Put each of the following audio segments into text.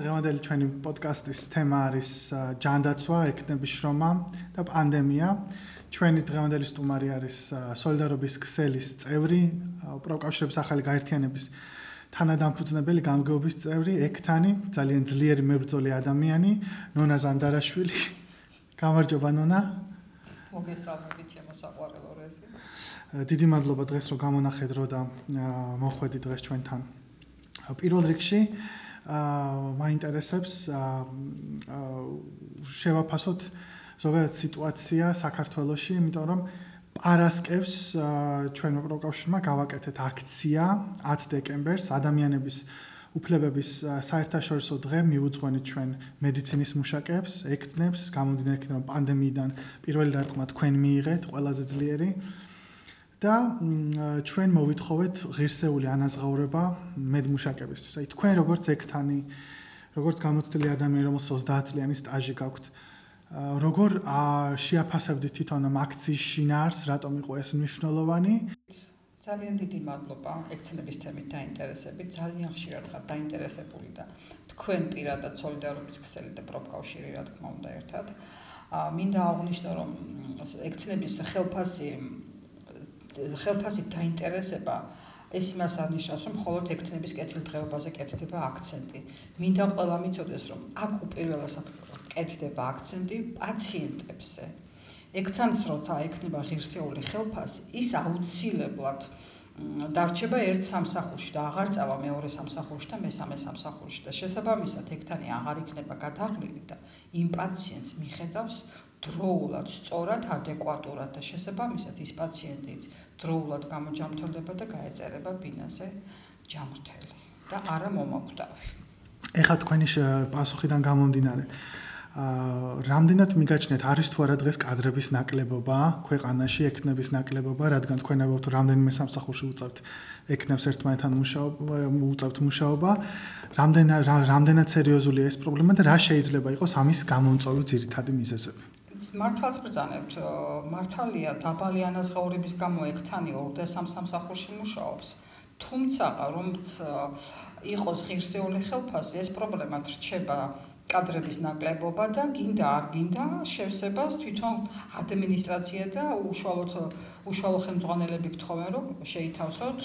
დღევანდელი ჩვენი პოდკასტის თემა არის ჯანდაცვა, ექნების შრომა და პანდემია. ჩვენი დღევანდელი სტუმარი არის სოლიდარობის ქსელის წევრი, პროკავშირების ახალი გაერთიანების თანადამფუძნებელი გამგეობის წევრი, ექთანი, ძალიან ძლიერი მებრძოლი ადამიანი, ნონა ზანდარაშვილი. გამარჯობა ნონა. მოგესალმებით ჩემო საყვარელო რეზი. დიდი მადლობა დღეს რომ გამონახეთ რო და მოხვედი დღეს ჩვენთან. პირველ რიგში აა მაინტერესებს აა შევაფასოთ ზოგადად სიტუაცია საქართველოში, იმიტომ რომ პარასკევს ჩვენო პროკავშირმა გავაკეთეთ აქცია 10 დეკემბერს ადამიანების უფლებების საერთაშორისო დღე მიუძღვენით ჩვენ მედიცინის მუშაკებს, ექთნებს, გამომდინარე იქიდან რომ პანდემიიდან პირველი დარტყმა თქვენ მიიღეთ, ყველაზე ძლიერი. და ჩვენ მოვითხოვეთ ღირსეული ანაზღაურება მედმუშაკებისთვის. აი თქვენ როგორც ექთანი, როგორც გამოცდილი ადამიანი, რომელსაც 30 წლიანი სტაჟი გაქვთ, როგორ შეაფასებდით თვითონ ამ აქციის შინაარს, რატომ იყო ეს მნიშვნელოვანი? ძალიან დიდი მადლობა ექთნების თემით დაინტერესებით. ძალიან ხშირად ხარ დაინტერესებული და თქვენ პირადად სოლიდარობის ქსელი და პროფკავშირი რა თქმა უნდა ერთად. ა მინდა აღვნიშნო რომ ექთნების ხელფასი ხელფასით დაინტერესება ეს იმას არნიშნავს, რომ მხოლოდ ექთნების კეთილდღეობაზე კეთდება აქცენტი. მინდა ყველა მიცოდეს, რომ აქ უპირველესად კეთდება აქცენტი პაციენტებზე. ექთანს როცა ექნება ღირსეული ხელფასი, ის აუცილებლად დარჩება ერთ სამსახურში და აღარ წავა მეორე სამსახურში და მესამე სამსახურში და შესაბამისად ექთანი აღარ იქნება გადაღლილი და იმ პაციენტს მიხედავს დროულად, სწორად, ადეკვატურად და შესაბამისად ის პაციენტიც დროულად გამოჯამრთელდება და გაეწერება ბინაზე ჯამრთელი და არა მომაკვდავი. ეხლა თქვენი პასუხიდან გამომდინარე, აა რამდენად მიგაჩნიათ არის თუ არა დღეს კადრების ნაკლებობა ქვეყანაში, ექნების ნაკლებობა, რადგან თქვენ ამბობთ რამდენიმე სამსახურში უწევთ ექნებს ერთმანეთთან მუშაობა, უწევთ მუშაობა, რამდენად რამდენად სერიოზულია ეს პრობლემა და რა შეიძლება იყოს ამის გამომწვევი ძირითადი მიზეზები? მართლაც ბრძანებთ მართალია დაბალი ანაზღაურების გამო ექთანი ორ და სამ სამსახურში მუშაობს. თუმცა რომც იყოს ღირსეული ხელფასი ეს პრობლემა რჩება კადრების ნაკლებობა და გინდა არ გინდა შევსებას თვითონ ადმინისტრაცია და უშუალოდ უშუალო ხელმძღვანელები გთხოვენ რომ შეითავსოთ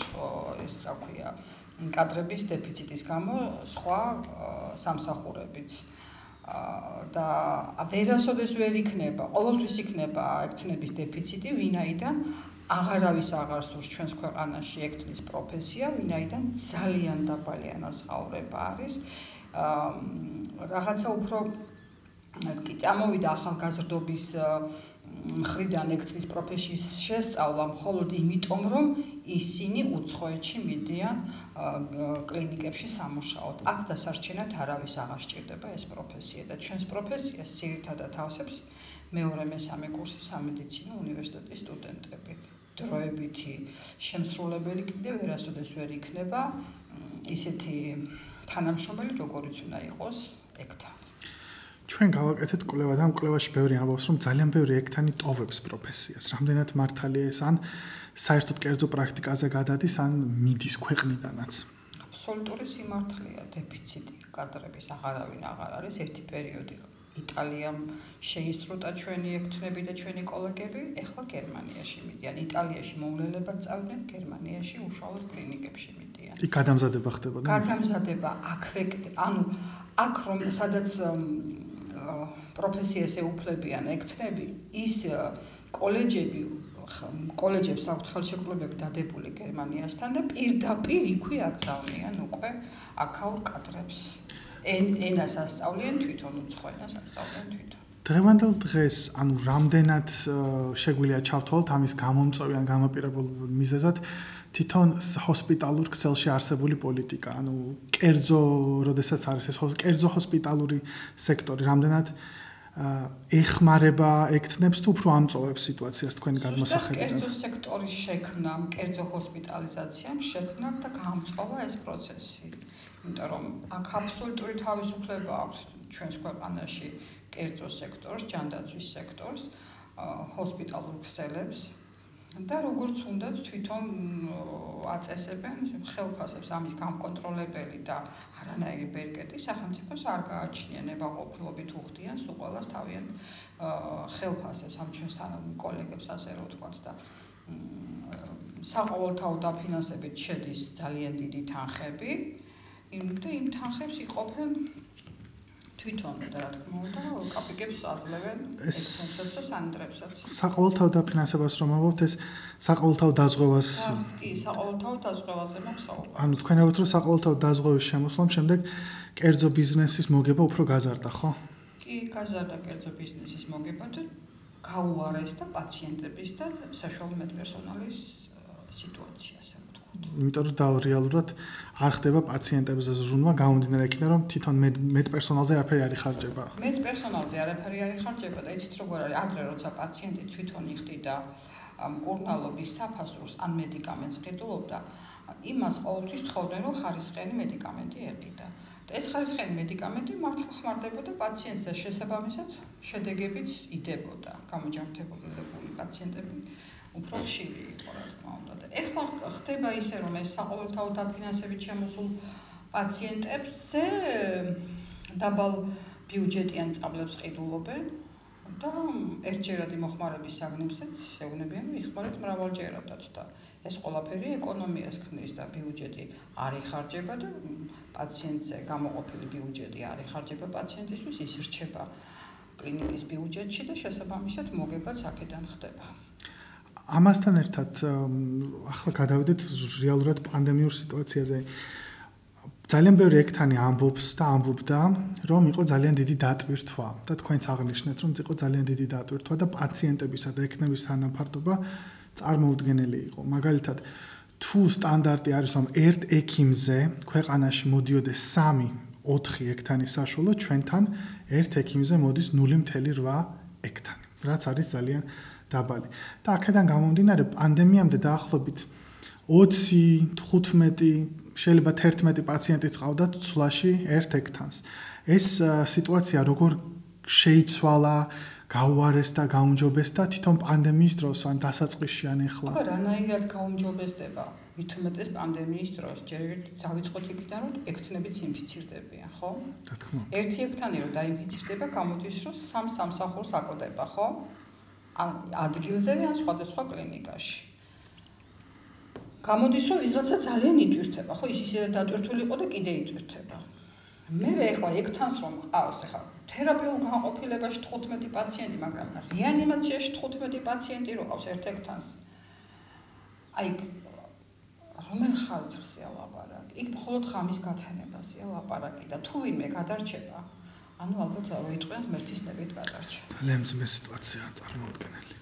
ეს რა ქვია კადრების დეფიციტის გამო სხვა სამსახურებიც და ვერასოდეს ვერ იქნება, ყოველთვის იქნება ექთნების დეფიციტი, ვინაიდან აღარავის აღარ სურს ჩვენს ქვეყანაში ექთნის პროფესია, ვინაიდან ძალიან დაბალი ანაზღაურება არის. აა რაღაცა უფრო კი წამოვიდა ახალგაზრდობის მხრიდან ექთრის პროფესიის შესწავლა მხოლოდ იმიტომ, რომ ისინი უცხოეთში მიდიან კლინიკებში სამუშაოდ. აქ დასარჩენად არავის აღარ სჭირდება ეს პროფესია და ჩვენს პროფესიას ძირითადად ავსებს მეორე მესამე კურსის სამედიცინო უნივერსიტეტის სტუდენტები. დროებითი შემსრულებელი კიდევ ვერასოდეს ვერ იქნება ისეთი თანამშრომელი, როგორიც უნდა იყოს ექთან. ჩვენ გავაკეთეთ კვლევა და ამ კვლევაში ბევრი ამბობს რომ ძალიან ბევრი ექთანი ტოვებს პროფესიას. რამდენად მართალია ეს ან საერთოდ კერძო პრაქტიკაზე გადადის ან მიდის ქვეყნიდანაც? აბსოლუტური სიმართლეა, დეფიციტი კადრების აღარავინ აღარ არის ერთი პერიოდი. იტალიამ შეისრუტა ჩვენი ექთნები და ჩვენი კოლეგები, ეხლა გერმანიაში მიდიან. იტალიაში მოვლენებად წავდნენ, გერმანიაში უშუალოდ კლინიკებში მიდიან. იქ გადამზადება ხდებოდა? გადამზადება აქვე, ანუ აქ რომ სადაც პროფესიას ეუფლებიან ექთნები, ის კოლეჯები კოლეჯებს აქვთ ხელშეკრულებები დადებული გერმანიასთან და პირდაპირ იქვე აკზავნიან უკვე აქაურ კადრებს. ენას ასწავლიან თვითონ უცხოენას ასწავლიან თვითონ. დღევანდელ დღეს, ანუ რამდენად შეგვიძლია ჩავთვალოთ ამის გამომწვევი ან გამაპირებულ მიზეზად თვითონ ჰოსპიტალურ ქსელში არსებული პოლიტიკა, ანუ კერძო, როდესაც არის ეს კერძო ჰოსპიტალური სექტორი, რამდენად ეხმარება ექთნებს თუ უფრო ამწოვებს სიტუაციას თქვენი გადმოსახედიდან. კერძო სექტორის შექმნა, კერძო ჰოსპიტალიზაციამ შექმნა და გამწოვა ეს პროცესი. იმიტომ რომ აქ აბსოლუტური თავისუფლება აქვს ჩვენს ქვეყანაში კერძო სექტორს, ჯანდაცვის სექტორს, ჰოსპიტალურ ქსელებს და როგორც უნდა თვითონ აწესებენ ხელფასებს ამის გამკონტროლებელი და არანაირი ბერკეტი სახელმწიფოს არ გააჩნიან ნებაყოფლობით უხდიან სულ ყოველას თავიანთ ხელფასებს ამ ჩვენთან კოლეგებს ასე რომ ვთქვათ და საყოველთაო დაფინანსებით შედის ძალიან დიდი თანხები იმ და იმ თანხებს იყოფენ თვითონ და რა თქმა უნდა კაპიკებს აძლევენ ექსპენსებს და სანდრებსაც საყოველთაო დაფინანსებას რომ ამბობთ ეს საყოველთაო დაზღვევას კი საყოველთაო დაზღვევაზე მოგსაუბრებ ანუ თქვენ ამბობთ რომ საყოველთაო დაზღვევის შემოსვლამ შემდეგ კერძო ბიზნესის მოგება უფრო გაზარდა ხო? კი გაზარდა კერძო ბიზნესის მოგება და გაუარეს და პაციენტების და საშუალო მედპერსონალის სიტუაციას იმიტომ რომ და რეალურად არ ხდება პაციენტებზე ზრუნვა გამომდინარე იქიდან რომ თვითონ მე მე პერსონალზე არაფერი არ იხარჯება. მე პერსონალზე არაფერი არ იხარჯება და იცით როგორ არის ადრე როცა პაციენტი თვითონ იხდიდა მკურნალობის საფასურს ან მედიკამენტს ყიდულობდა იმას ყოველთვის თხოვდნენ რომ ხარისხიანი მედიკამენტი ეყიდა. და ეს ხარისხიანი მედიკამენტი მართლა ხმარდებოდა პაციენტზე შესაბამისად შედეგებიც იდებოდა გამოჯანმრთელებული პაციენტები უფრო ხშირი იყო რა თქმა უნდა და ეხლა ხდება ისე რომ ეს საყოველთაო დაფინანსებით შემოსულ პაციენტებზე დაბალ ბიუჯეტიან წაბლებს ყიდულობენ და ერთჯერადი მოხმარების საგნებსაც ეუბნებიან მიხმარეთ მრავალჯერადად და ეს ყველაფერი ეკონომიას ქმნის და ბიუჯეტი არ იხარჯება და პაციენტზე გამოყოფილი ბიუჯეტი არ იხარჯება პაციენტისთვის ის რჩება კლინიკის ბიუჯეტში და შესაბამისად მოგებაც აქედან ხდება. ამასთან ერთად ახლა გადავიდეთ რეალურად პანდემიურ სიტუაციაზე. ძალიან ბევრი ექთანი ამბობს და ამბობდა, რომ იყო ძალიან დიდი დატვირთვა და თქვენც აღნიშნეთ, რომ იყო ძალიან დიდი დატვირთვა და პაციენტებისა და ექნების თანაფარდობა წარმოუდგენელი იყო. მაგალითად, თუ სტანდარტი არის, რომ ერთ ექიმზე ქვეყანაში მოდიოდეს 3 4 ექთანი საშუალო, ჩვენთან ერთ ექიმზე მოდის 0.8 ექთანი, რაც არის ძალიან დაბალი. და აქედან გამომდინარე პანდემიამდე დაახლოებით 20-15 შეიძლება 11 პაციენტი წავდათ ცვლაში ერთ ექთანს. ეს სიტუაცია როგორ შეიცვალა, გაუარეს და გაუმჯობეს და თვითონ პანდემიის დროს ან დასაწყისში ან ეხლა? ხო, რანაირად გაუმჯობესდება? ვითომეტეს პანდემიის დროს, ჯერ დავიწყოთ იქიდან, რომ ექთნებიც ინფიცირდებიან, ხო? რა თქმა უნდა. ერთი ექთანი რომ დაინფიცირდება, გამოდის რომ სამ სამსახურს აკოდება, ხო? ადგილზევე ან სხვადასხვა კლინიკაში. გამოდის რომ ვიღაცა ძალიან იტვირთება, ხო ის ისე დატვირთული იყო და კიდე იტვირთება. მე ეხლა ექთანს რომ ყავს ეხლა თერაპიულ განყოფილებაში 15 პაციენტი, მაგრამ რეანიმაციაში 15 პაციენტი რო ყავს ერთ ექთანს. აი რომელ ხალხზე ალაპარაკი? იქ მხოლოდ ღამის გათენებაზეა ლაპარაკი და თუ ვინმე გადარჩება, ანუ ალბათ როიტყვენ ღმერთისნებით გადარჩა. ძალიან ძმე სიტუაციაა წარმოუდგენელი.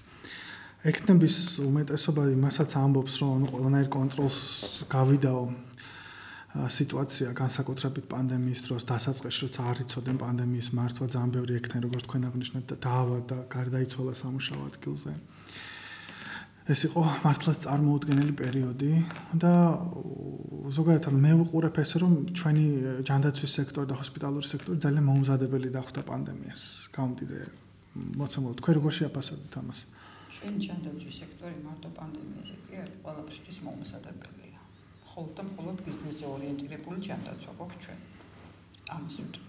ექნების უმეტესობა იმასაც ამბობს, რომ ანუ ყველანაირ კონტროლს გავიდაო სიტუაცია განსაკუთრებით პანდემიის დროს დასაწყისში, როცა არ იცოდნენ პანდემიის მართვა ძალიან ბევრი ექნები, როგორც თქვენ აღნიშნეთ, დაავა და გარდაიცვალა სამუშაო ადგილზე. ეს იყო მართლაც წარმოუდგენელი პერიოდი და ზოგადად მე ვუყურებ ესე რომ ჩვენი ჯანდაცვის სექტორი და ჰოსპიტალური სექტორი ძალიან მომზადებელი დახვდა პანდემიას. გამომდიდე მოცემულ თქვენ როგორ შეაფასებთ ამას? ჩვენი ჯანდაცვის სექტორი მარტო პანდემიაზე კი არ ყველაფრისთვის მომზადებელია. ხოლმე და მხოლოდ ბიზნესზე ორიენტირებული ჯანდაცვა გვაქვს ჩვენ. ამას ვიტყვი.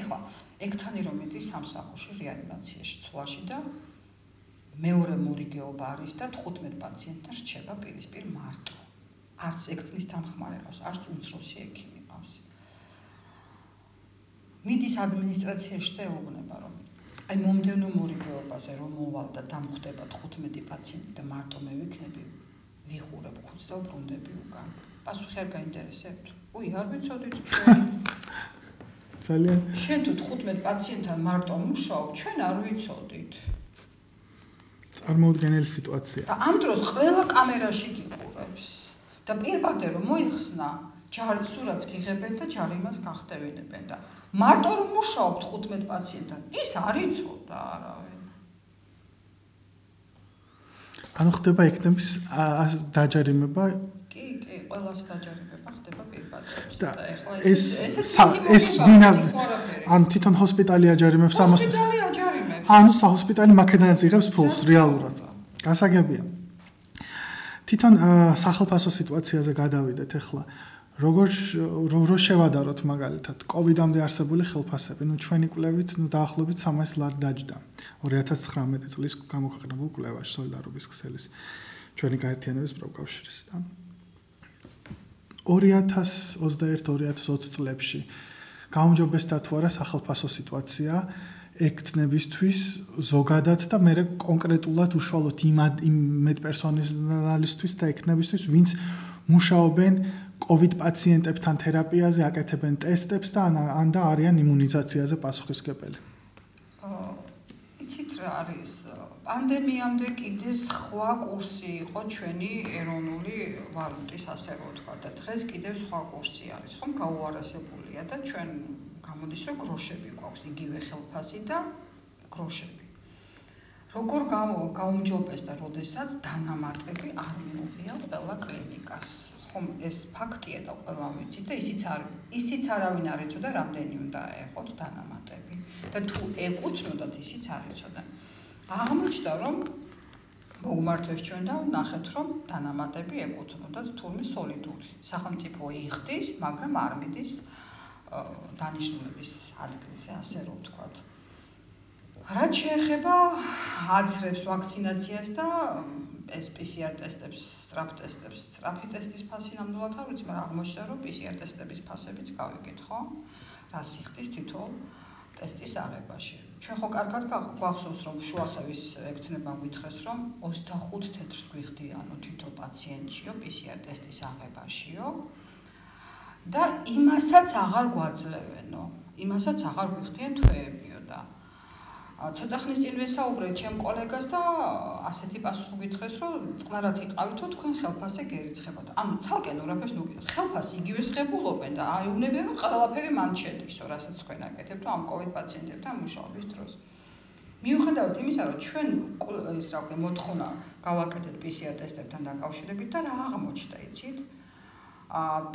ეხლა ექთანი რომ მიდის სამსახურში რეანიმაციაში ცვლაში და მეორე მორიგეობა არის და 15 პაციენტთან რჩება პირისპირ მარტო. არც ექთნის დამხმარე ყავს, არც უმცროსი ექიმი ყავს. მიდის ადმინისტრაციაში და ეუბნება რომ აი მომდენო მორიგეობაზე რომ მოვალ და დამხვდება 15 პაციენტი და მარტო მე ვიქნები ვიხურებ ხუთს და ვბრუნდები უკან. პასუხი არ გაინტერესებთ? უი, არ ვიცოდით ძალიან შენ თუ 15 პაციენტთან მარტო მუშაობ, ჩვენ არ ვიცოდით. წარმოუდგენელი სიტუაცია. და ამ დროს ყველა კამერაში გიყურებს და პირბადე რომ მოიხსნა ჯარცურაც გიღებენ და ჯარიმას გახდევინებენ და მარტო რომ მუშაობთ 15 პაციენტთან, ის არ იცოდა არავინ. ანუ ხდება ექნების დაჯარიმება კი კი ყველას დაჯარიმება ხდება პირბადეებს და ეხლა ეს ეს ეს ვინა ან თვითონ ჰოსპიტალი აჯარიმებს 600 ანუ საჰოსპიტალი მაქედანაც იღებს ფულს რეალურად. გასაგებია. თვითონ სახალფასო სიტუაციაზე გადავიდეთ ახლა. როგორ რო შევადაროთ მაგალითად კოვიდამდე არსებული ხელფასები ნუ ჩვენი კვლევით ნუ დაახლოებით 300 ლარი დაჯდა 2019 წლის გამოქვეყნებულ კვლევაში სოლიდარობის ქსელის ჩვენი გაერთიანების პროკავშირის და 2021-2020 წლებში გაუმჯობესდა თუ არა სახალფასო სიტუაცია ექთნებისთვის ზოგადად და მე კონკრეტულად უშუალოდ იმ მედპერსონალისტვის და ექთნებისთვის ვინც მუშაობენ COVID პაციენტებთან თერაპიაზე, აკეთებენ ტესტებს და ან და არიან იმუნიზაციაზე პასუხისგებელი. აა იცით რა არის პანდემიამდე კიდე სხვა კურსი იყო ჩვენი ეროვნული ვალუტის ასე რომ ვთქვა და დღეს კიდე სხვა კურსი არის ხომ გაუარესებულია და ჩვენ გამოდის რომ გროშები გვაქვს იგივე ხელფასი და გროშები. როგორ გაუმჯობესდა როდესაც დანამატები არ მიუღია ყველა კლინიკას? ხომ ეს ფაქტია და ყველა ვიცით და ისიც არ ისიც არავინ არ ეცოდა რამდენი უნდა ეყოთ დანამატები. და თუ ეკუთვნოდათ ისიც არ ეცოდა აღმოჩნდა რომ მოგმართვეს ჩვენ და ნახეთ რომ დანამატები ეკუთვნოდათ თურმე სოლიდური. სახელმწიფო იხდის მაგრამ არ მიდის დანიშნულების ადგილზე ასე რომ ვთქვათ რაც შეეხება აცრებს ვაქცინაციას და ეს PCR ტესტებს, სწრაფ ტესტებს, სწრაფი ტესტის ფასი ნამდვილად არ ვიცი, მაგრამ აღმოჩნდა რომ PCR ტესტების ფასებიც გავიგეთ, ხო? რა სიხდის თითოეულ ტესტის აღებაში. ჩვენ ხო კარგად გვახსოვს რომ შუახევის ექთნება გითხრეს რომ 25 თეთრს გვიხდიანო თითო პაციენტშიო PCR ტესტის აღებაშიო და იმასაც აღარ გვაძლევენო. იმასაც აღარ გვიხდიან თვეებიო და ცოტა ხნის წინ ვესაუბრე ჩემ კოლეგას და ასეთი პასუხი გითხრეს, რომ წყნარად იყავითო თქვენ ხელფასზე გერიცხებათ. ანუ ცალკე ნურაფერს ნუ ხელფასი იგივე შეგულობენ და აიუნებენ რომ ყველაფერი მან შედისო, რასაც თქვენ აკეთებთ ამ კოვიდ პაციენტებთან მუშაობის დროს. მიუხედავად იმისა, რომ ჩვენ ის რა ვქო მოთხოვნა გავაკეთეთ PCR ტესტებთან დაკავშირებით და რა აღმოჩნდა, იცით?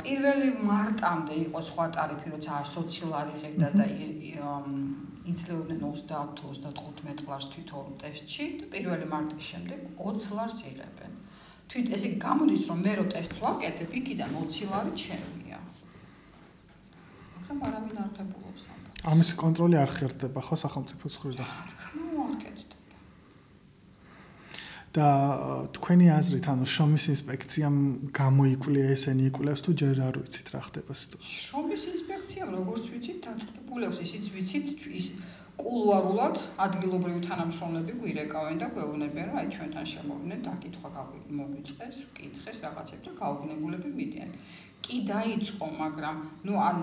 პირველი მარტამდე იყო სხვა ტარიფი, როცა 120 ლარი ღირდა და იცლებდნენ 30-35 ლარს თვითონ ტესტში და პირველი მარტის შემდეგ 20 ლარს იღებენ. თვით ესე გამოდის რომ მე რო ტესტს ვაკეთებ, იქიდან 20 ლარი ჩემია. მაგრამ არავინ არ ხებულობს ამ. ამის კონტროლი არ ხერდება ხო სახელმწიფოს მხრიდან? თქმა არ კეთდება. და თქვენი აზრით, ანუ შრომის ინსპექციამ გამოიკვლია ესენი იკვლევს თუ ჯერ არ ვიცით რა ხდება სიტუაცია? შრომის ინსპექციამ როგორც ვიცით, დაწყებული აქვს ისიც ვიცით, ის კულუარულად ადგილობრივი თანამშრომლები გვირეკავენ და გვეუბნებიან, რომ აი ჩვენთან შემოვიდნენ, დაკითხვა გამოიწყეს, კითხეს რაღაცებს და გაუგნებულები მიდიან. კი დაიწყო, მაგრამ ნუ ან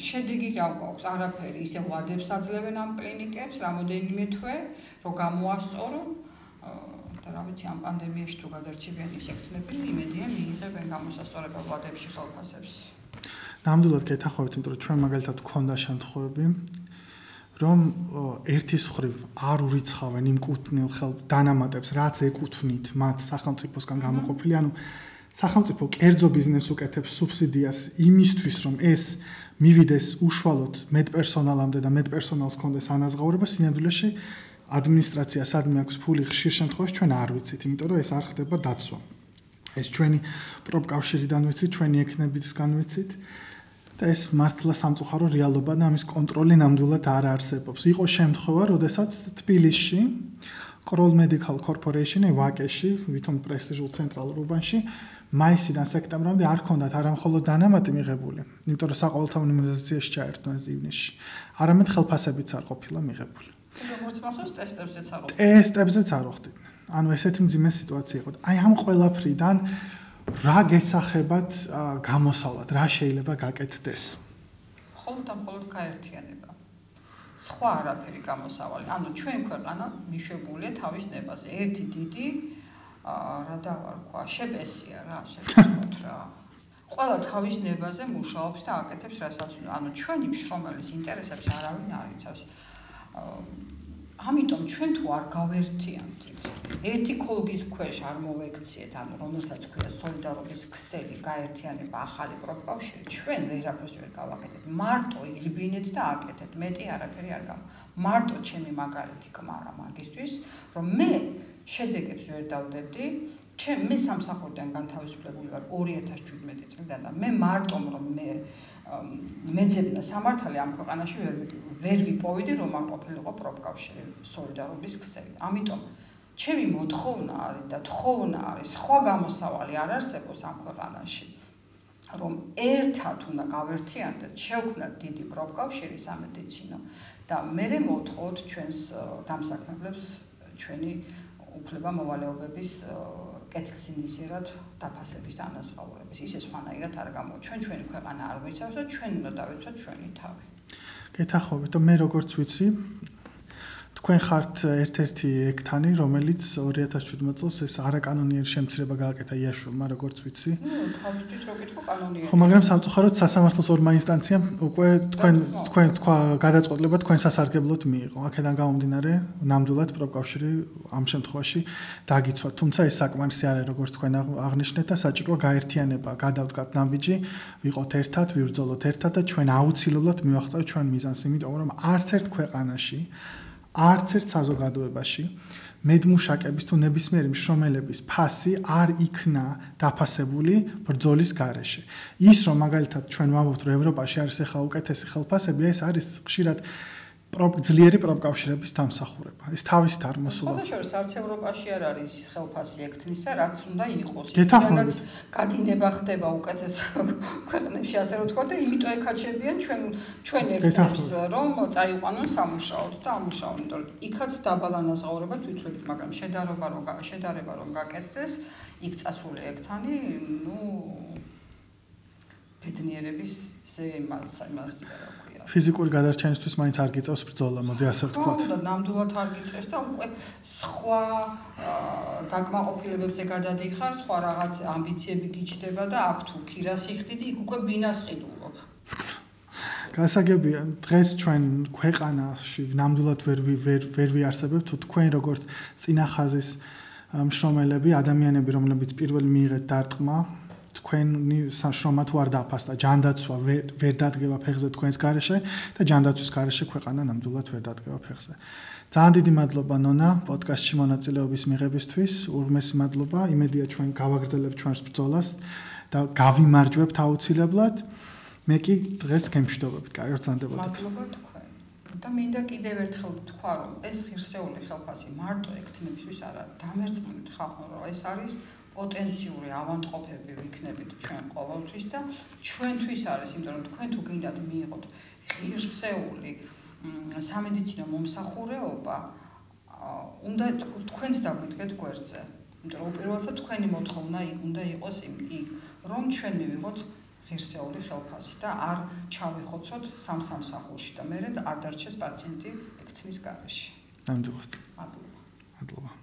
შედეგი რა გვაქვს? არაფერი, ისე ვადებს აძლევენ ამ კლინიკებს, რამოდენიმე თვე, რომ გამოასწორონ რა ვიცი ამ პანდემიაში თუ გადარჩებიან ის ექთნები, იმედია მიიღებენ გამოსასწორება ვადებში ხელფასებს. ნამდვილად გეთახმებით, იმიტომ რომ ჩვენ მაგალითად გქონდა შემთხვევები, რომ ერთის ხრივ არ ურიცხავენ იმ კუთნილ ხელ დანამატებს, რაც ეკუთვნით მათ სახელმწიფოსგან გამოყოფილი, ანუ სახელმწიფო კერძო ბიზნეს უკეთებს სუბსიდიას იმისთვის, რომ ეს მივიდეს უშუალოდ მედპერსონალამდე და მედპერსონალს კონდეს ანაზღაურება სინამდვილეში ადმინისტრაცია სადმე აქვს ფული ხშირ შემთხვევაში ჩვენ არ ვიცით, იმიტომ რომ ეს არ ხდება დაცვა. ეს ჩვენი პროპკავშირიდან ვიცით, ჩვენი ექნებისგან ვიცით. და ეს მართლა სამწუხარო რეალობა და ამის კონტროლი ნამდვილად არ არსებობს. იყო შემთხვევა, როდესაც თბილისში Kroll Medical Corporation-ი ვაკეში, ვითომ პრესტიჟულ ცენტრალურ უბანში, მაისიდან სექტემბრამდე არ ქონდათ არამხოლოდ დანამატი მიღებული, იმიტომ რომ საყოველთაო იმუნიზაციაში ჩაერთვნენ ივნისში. არამედ ხელფასებიც არ ყოფილა მიღებული. როგორც მახსოვს ტესტებზეც არ ვხდით. ტესტებზეც არ ვხდით. ანუ ესეთი მძიმე სიტუაცია იყო. აი ამ ყველაფრიდან რა გესახებათ გამოსავლად, რა შეიძლება გაკეთდეს? ხოლმე და მხოლოდ გაერთიანება. სხვა არაფერი გამოსავალი. ანუ ჩვენ ქვეყანა მიშვებულია თავის ნებაზე. ერთი დიდი აა რა დავარქვა, შეპესია რა, ასე ვთქვათ რა. ყველა თავის ნებაზე მუშაობს და აკეთებს რასაც ანუ ჩვენი მშრომელის ინტერესებს არავინ არ იცავს. ამიტომ ჩვენ თუ არ გავერთიანდით ერთი კოლგის ქვეშ არ მოვექციეთ ანუ რომელსაც ქვია სოლიდარობის ქსელი გაერთიანება ახალი პროფკავშირი ჩვენ ვერაფერს ვერ გავაკეთეთ. მარტო ირბინეთ და აკეთეთ. მეტი არაფერი არ გამ მარტო ჩემი მაგალითი კმარა მაგისტვის რომ მე შედეგებს ვერ დავდებდი ჩემ მე სამსახურიდან განთავისუფლებული ვარ 2017 წლიდან და მე მარტომ რომ მე მეძებნა სამართალი ამ ქვეყანაში ვერ ვერ ვიპოვიდი რომ არ ყოფილიყო პროფკავშირი სოლიდარობის ქსელი. ამიტომ ჩემი მოთხოვნა არის და თხოვნა არის სხვა გამოსავალი არ არსებობს ამ ქვეყანაში. რომ ერთად უნდა გავერთიანდეთ, შევქმნათ დიდი პროფკავშირი სამედიცინო და მე მოთხოვთ ჩვენს დამსაქმებლებს ჩვენი უფლება მოვალეობების კეთილსინდისიერად დაფასების და ანაზღაურების. ისე სხვანაირად არ გამო ჩვენ ჩვენი ქვეყანა არ ვიცავს და ჩვენ უნდა დავიცვათ ჩვენი თავი. გეთახობთ, მე როგორც ვიცი, თქვენ ხართ ერთ-ერთი ექთანი, რომელიც 2017 წელს ეს არაკანონიერი შემცირება გააკეთა იაშვილმა, როგორც ვიცი. ნუ, თავისთვის რო კითხო კანონიერი. ხო, მაგრამ სამწუხაროდ სასამართლოს ორმა ინსტანციამ უკვე თქვენ თქვენ თქვა გადაწყვეტილება თქვენ სასარგებლოდ მიიღო. აქედან გამომდინარე, ნამდვილად პროფკავშირი ამ შემთხვევაში დაგიცვა. თუმცა ეს საკმარისი არ არის, როგორც თქვენ აღნიშნეთ და საჭიროა გაერთიანება, გადავდგათ ნაბიჯი, ვიყოთ ერთად, ვიბრძოლოთ ერთად და ჩვენ აუცილებლად მივახტავთ ჩვენ მიზანს, იმიტომ რომ არც ერთ ქვეყანაში არც ერთ საზოგადოებაში მედმუშაკების თუ ნებისმიერი მშრომელების ფასი არ იქნა დაფასებული ბრძოლის გარეშე. ის რომ მაგალითად ჩვენ ვამბობთ რომ ევროპაში არის ახლა უკეთესი ხელფასები, ეს არის ხშირად ძლიერი პროპკავშირების დამსახურება. ეს თავის თარმოსულა. ხო, შეიძლება არც ევროპაში არ არის ხელფასი ექთნისა, რაც უნდა იყოს. გეთახმებით. გადინება ხდება უკეთეს ქვეყნებში, ასე რომ თქვა და იმიტომ ეკაჩებიან ჩვენ ჩვენ ექთნებს, რომ წაიყვანონ სამუშაოდ და ამუშაონ, იმიტომ რომ იქაც დაბალანაზღაურება თვითლებით, მაგრამ შედარება რომ შედარება რომ გაკეთდეს, იქ წასული ექთანი, ну ბედნიერების ზე იმას იმას იბერო. ფიზიკური გადარჩენისთვის მაინც არ გიწევს ბრძოლა, მოდი ასე ვთქვა. ხო, და ნამდვილად არ გიწევს და უკვე სხვა დაკმაყოფილებებზე გადადიხარ, სხვა რაღაც ამბიციები გიჩდება და აქ თუ ქირას იხდიდი, იქ უკვე ბინას ყიდულობ. გასაგებია, დღეს ჩვენ ქვეყანაში ნამდვილად ვერ ვერ ვერ ვიარსებებ თუ თქვენ როგორც წინახაზის მშრომელები, ადამიანები, რომლებიც პირველი მიიღეთ დარტყმა, თქვენი საშრომა თუ არ დაფასდა ჯანდაცვა ვერ დადგება ფეხზე თქვენს garaშე და ჯანდაცვის garaშე ქვეყანა ნამდვილად ვერ დადგება ფეხზე. ძალიან დიდი მადლობა ნონა პოდკასტში მონაწილეობის მიღებისთვის. ურმესი მადლობა. იმედია ჩვენ გავაგრძელებთ ჩვენს ბრძოლას და გავიმარჯვებთ აუცილებლად. მე კი დღეს გემშვიდობებით. კაი, ბრძანდებოდეთ. მადლობა და მინდა კიდევ ერთხელ თქვა, რომ ეს ღირსეული ხელფასი მარტო ექთნებისთვის არ არის. დამერწმუნეთ ხალხო, რომ ეს არის პოტენციური ავანტყოფები ვიქნებით ჩვენ ყოველთვის და ჩვენთვის არის, იმიტომ რომ თქვენ თუ გინდათ მიიღოთ ღირსეული სამედიცინო მომსახურეობა, უნდა თქვენც დაგვიდგეთ გვერდზე. იმიტომ რომ უპირველესად თქვენი მოთხოვნა უნდა იყოს იმ რომ ჩვენ მივიღოთ ღირსეული ხელფასი და არ ჩავიხოცოთ სამ-სამსახურში და მე არ დარჩეს პაციენტი ექთნის გარეშე. ნამდვილად. მადლობა. მადლობა.